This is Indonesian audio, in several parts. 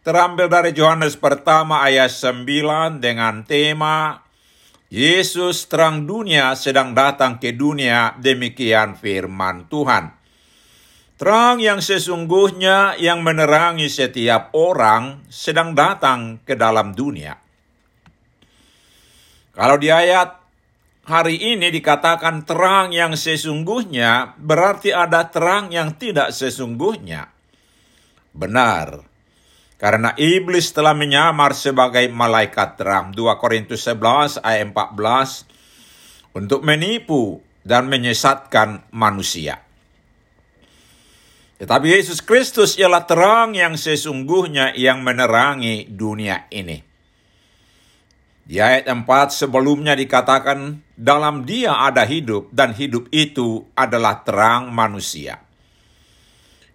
terambil dari Yohanes pertama ayat 9 dengan tema Yesus terang dunia sedang datang ke dunia demikian firman Tuhan. Terang yang sesungguhnya yang menerangi setiap orang sedang datang ke dalam dunia. Kalau di ayat hari ini dikatakan terang yang sesungguhnya, berarti ada terang yang tidak sesungguhnya. Benar, karena iblis telah menyamar sebagai malaikat terang. 2 Korintus 11 ayat 14 untuk menipu dan menyesatkan manusia. Tetapi Yesus Kristus ialah terang yang sesungguhnya yang menerangi dunia ini. Di ayat 4 sebelumnya dikatakan, dalam dia ada hidup dan hidup itu adalah terang manusia.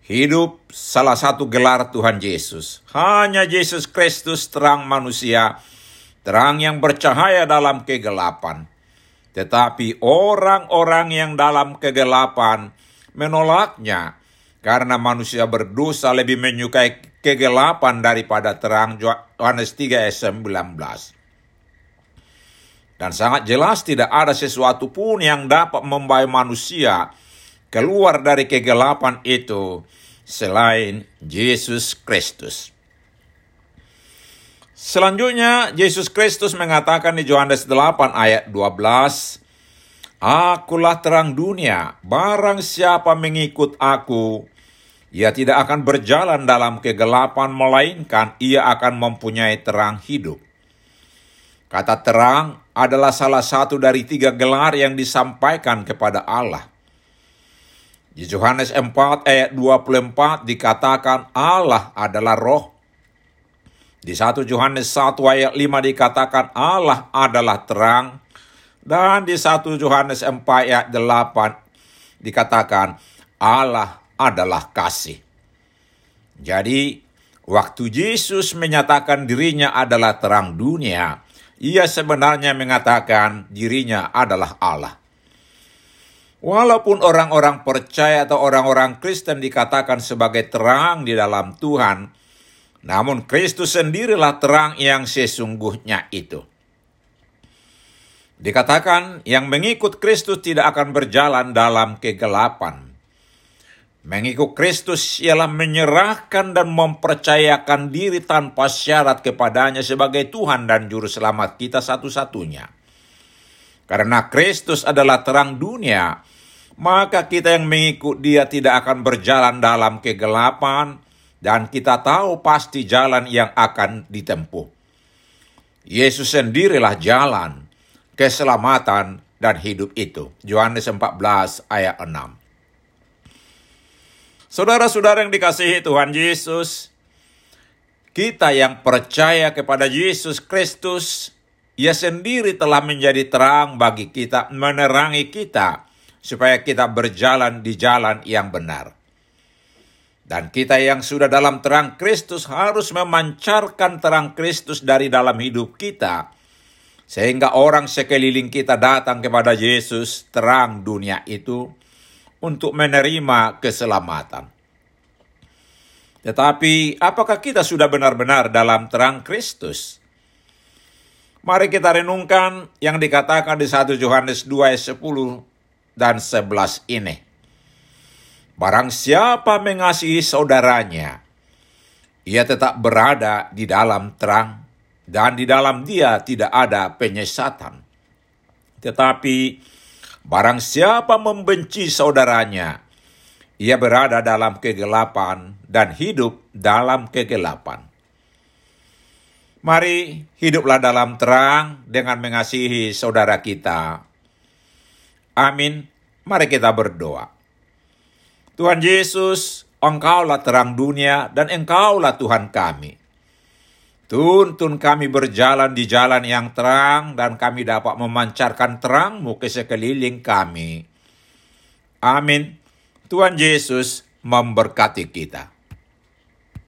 Hidup salah satu gelar Tuhan Yesus. Hanya Yesus Kristus terang manusia, terang yang bercahaya dalam kegelapan. Tetapi orang-orang yang dalam kegelapan menolaknya karena manusia berdosa lebih menyukai kegelapan daripada terang Yohanes 3 ayat 19. Dan sangat jelas tidak ada sesuatu pun yang dapat membawa manusia keluar dari kegelapan itu selain Yesus Kristus. Selanjutnya, Yesus Kristus mengatakan di Yohanes 8 ayat 12, Akulah terang dunia, barang siapa mengikut aku, ia tidak akan berjalan dalam kegelapan, melainkan ia akan mempunyai terang hidup. Kata terang adalah salah satu dari tiga gelar yang disampaikan kepada Allah. Di Yohanes 4 ayat 24 dikatakan Allah adalah roh. Di 1 Yohanes 1 ayat 5 dikatakan Allah adalah terang. Dan di 1 Yohanes 4 ayat 8 dikatakan Allah adalah kasih. Jadi, waktu Yesus menyatakan dirinya adalah terang dunia, ia sebenarnya mengatakan dirinya adalah Allah. Walaupun orang-orang percaya atau orang-orang Kristen dikatakan sebagai terang di dalam Tuhan, namun Kristus sendirilah terang yang sesungguhnya itu. Dikatakan yang mengikut Kristus tidak akan berjalan dalam kegelapan. Mengikut Kristus ialah menyerahkan dan mempercayakan diri tanpa syarat kepadanya sebagai Tuhan dan Juru Selamat kita satu-satunya. Karena Kristus adalah terang dunia, maka kita yang mengikut dia tidak akan berjalan dalam kegelapan, dan kita tahu pasti jalan yang akan ditempuh. Yesus sendirilah jalan, keselamatan, dan hidup itu. Yohanes 14 ayat 6. Saudara-saudara yang dikasihi Tuhan Yesus, kita yang percaya kepada Yesus Kristus, ia sendiri telah menjadi terang bagi kita, menerangi kita, supaya kita berjalan di jalan yang benar. Dan kita yang sudah dalam terang Kristus harus memancarkan terang Kristus dari dalam hidup kita, sehingga orang sekeliling kita datang kepada Yesus, terang dunia itu, untuk menerima keselamatan. Tetapi, apakah kita sudah benar-benar dalam terang Kristus? Mari kita renungkan yang dikatakan di 1 Yohanes 2 ayat 10 dan 11 ini. Barang siapa mengasihi saudaranya, ia tetap berada di dalam terang, dan di dalam dia tidak ada penyesatan. Tetapi barang siapa membenci saudaranya, ia berada dalam kegelapan dan hidup dalam kegelapan. Mari hiduplah dalam terang dengan mengasihi saudara kita Amin. Mari kita berdoa. Tuhan Yesus, Engkaulah terang dunia dan Engkaulah Tuhan kami. Tuntun kami berjalan di jalan yang terang dan kami dapat memancarkan terangmu ke sekeliling kami. Amin. Tuhan Yesus memberkati kita.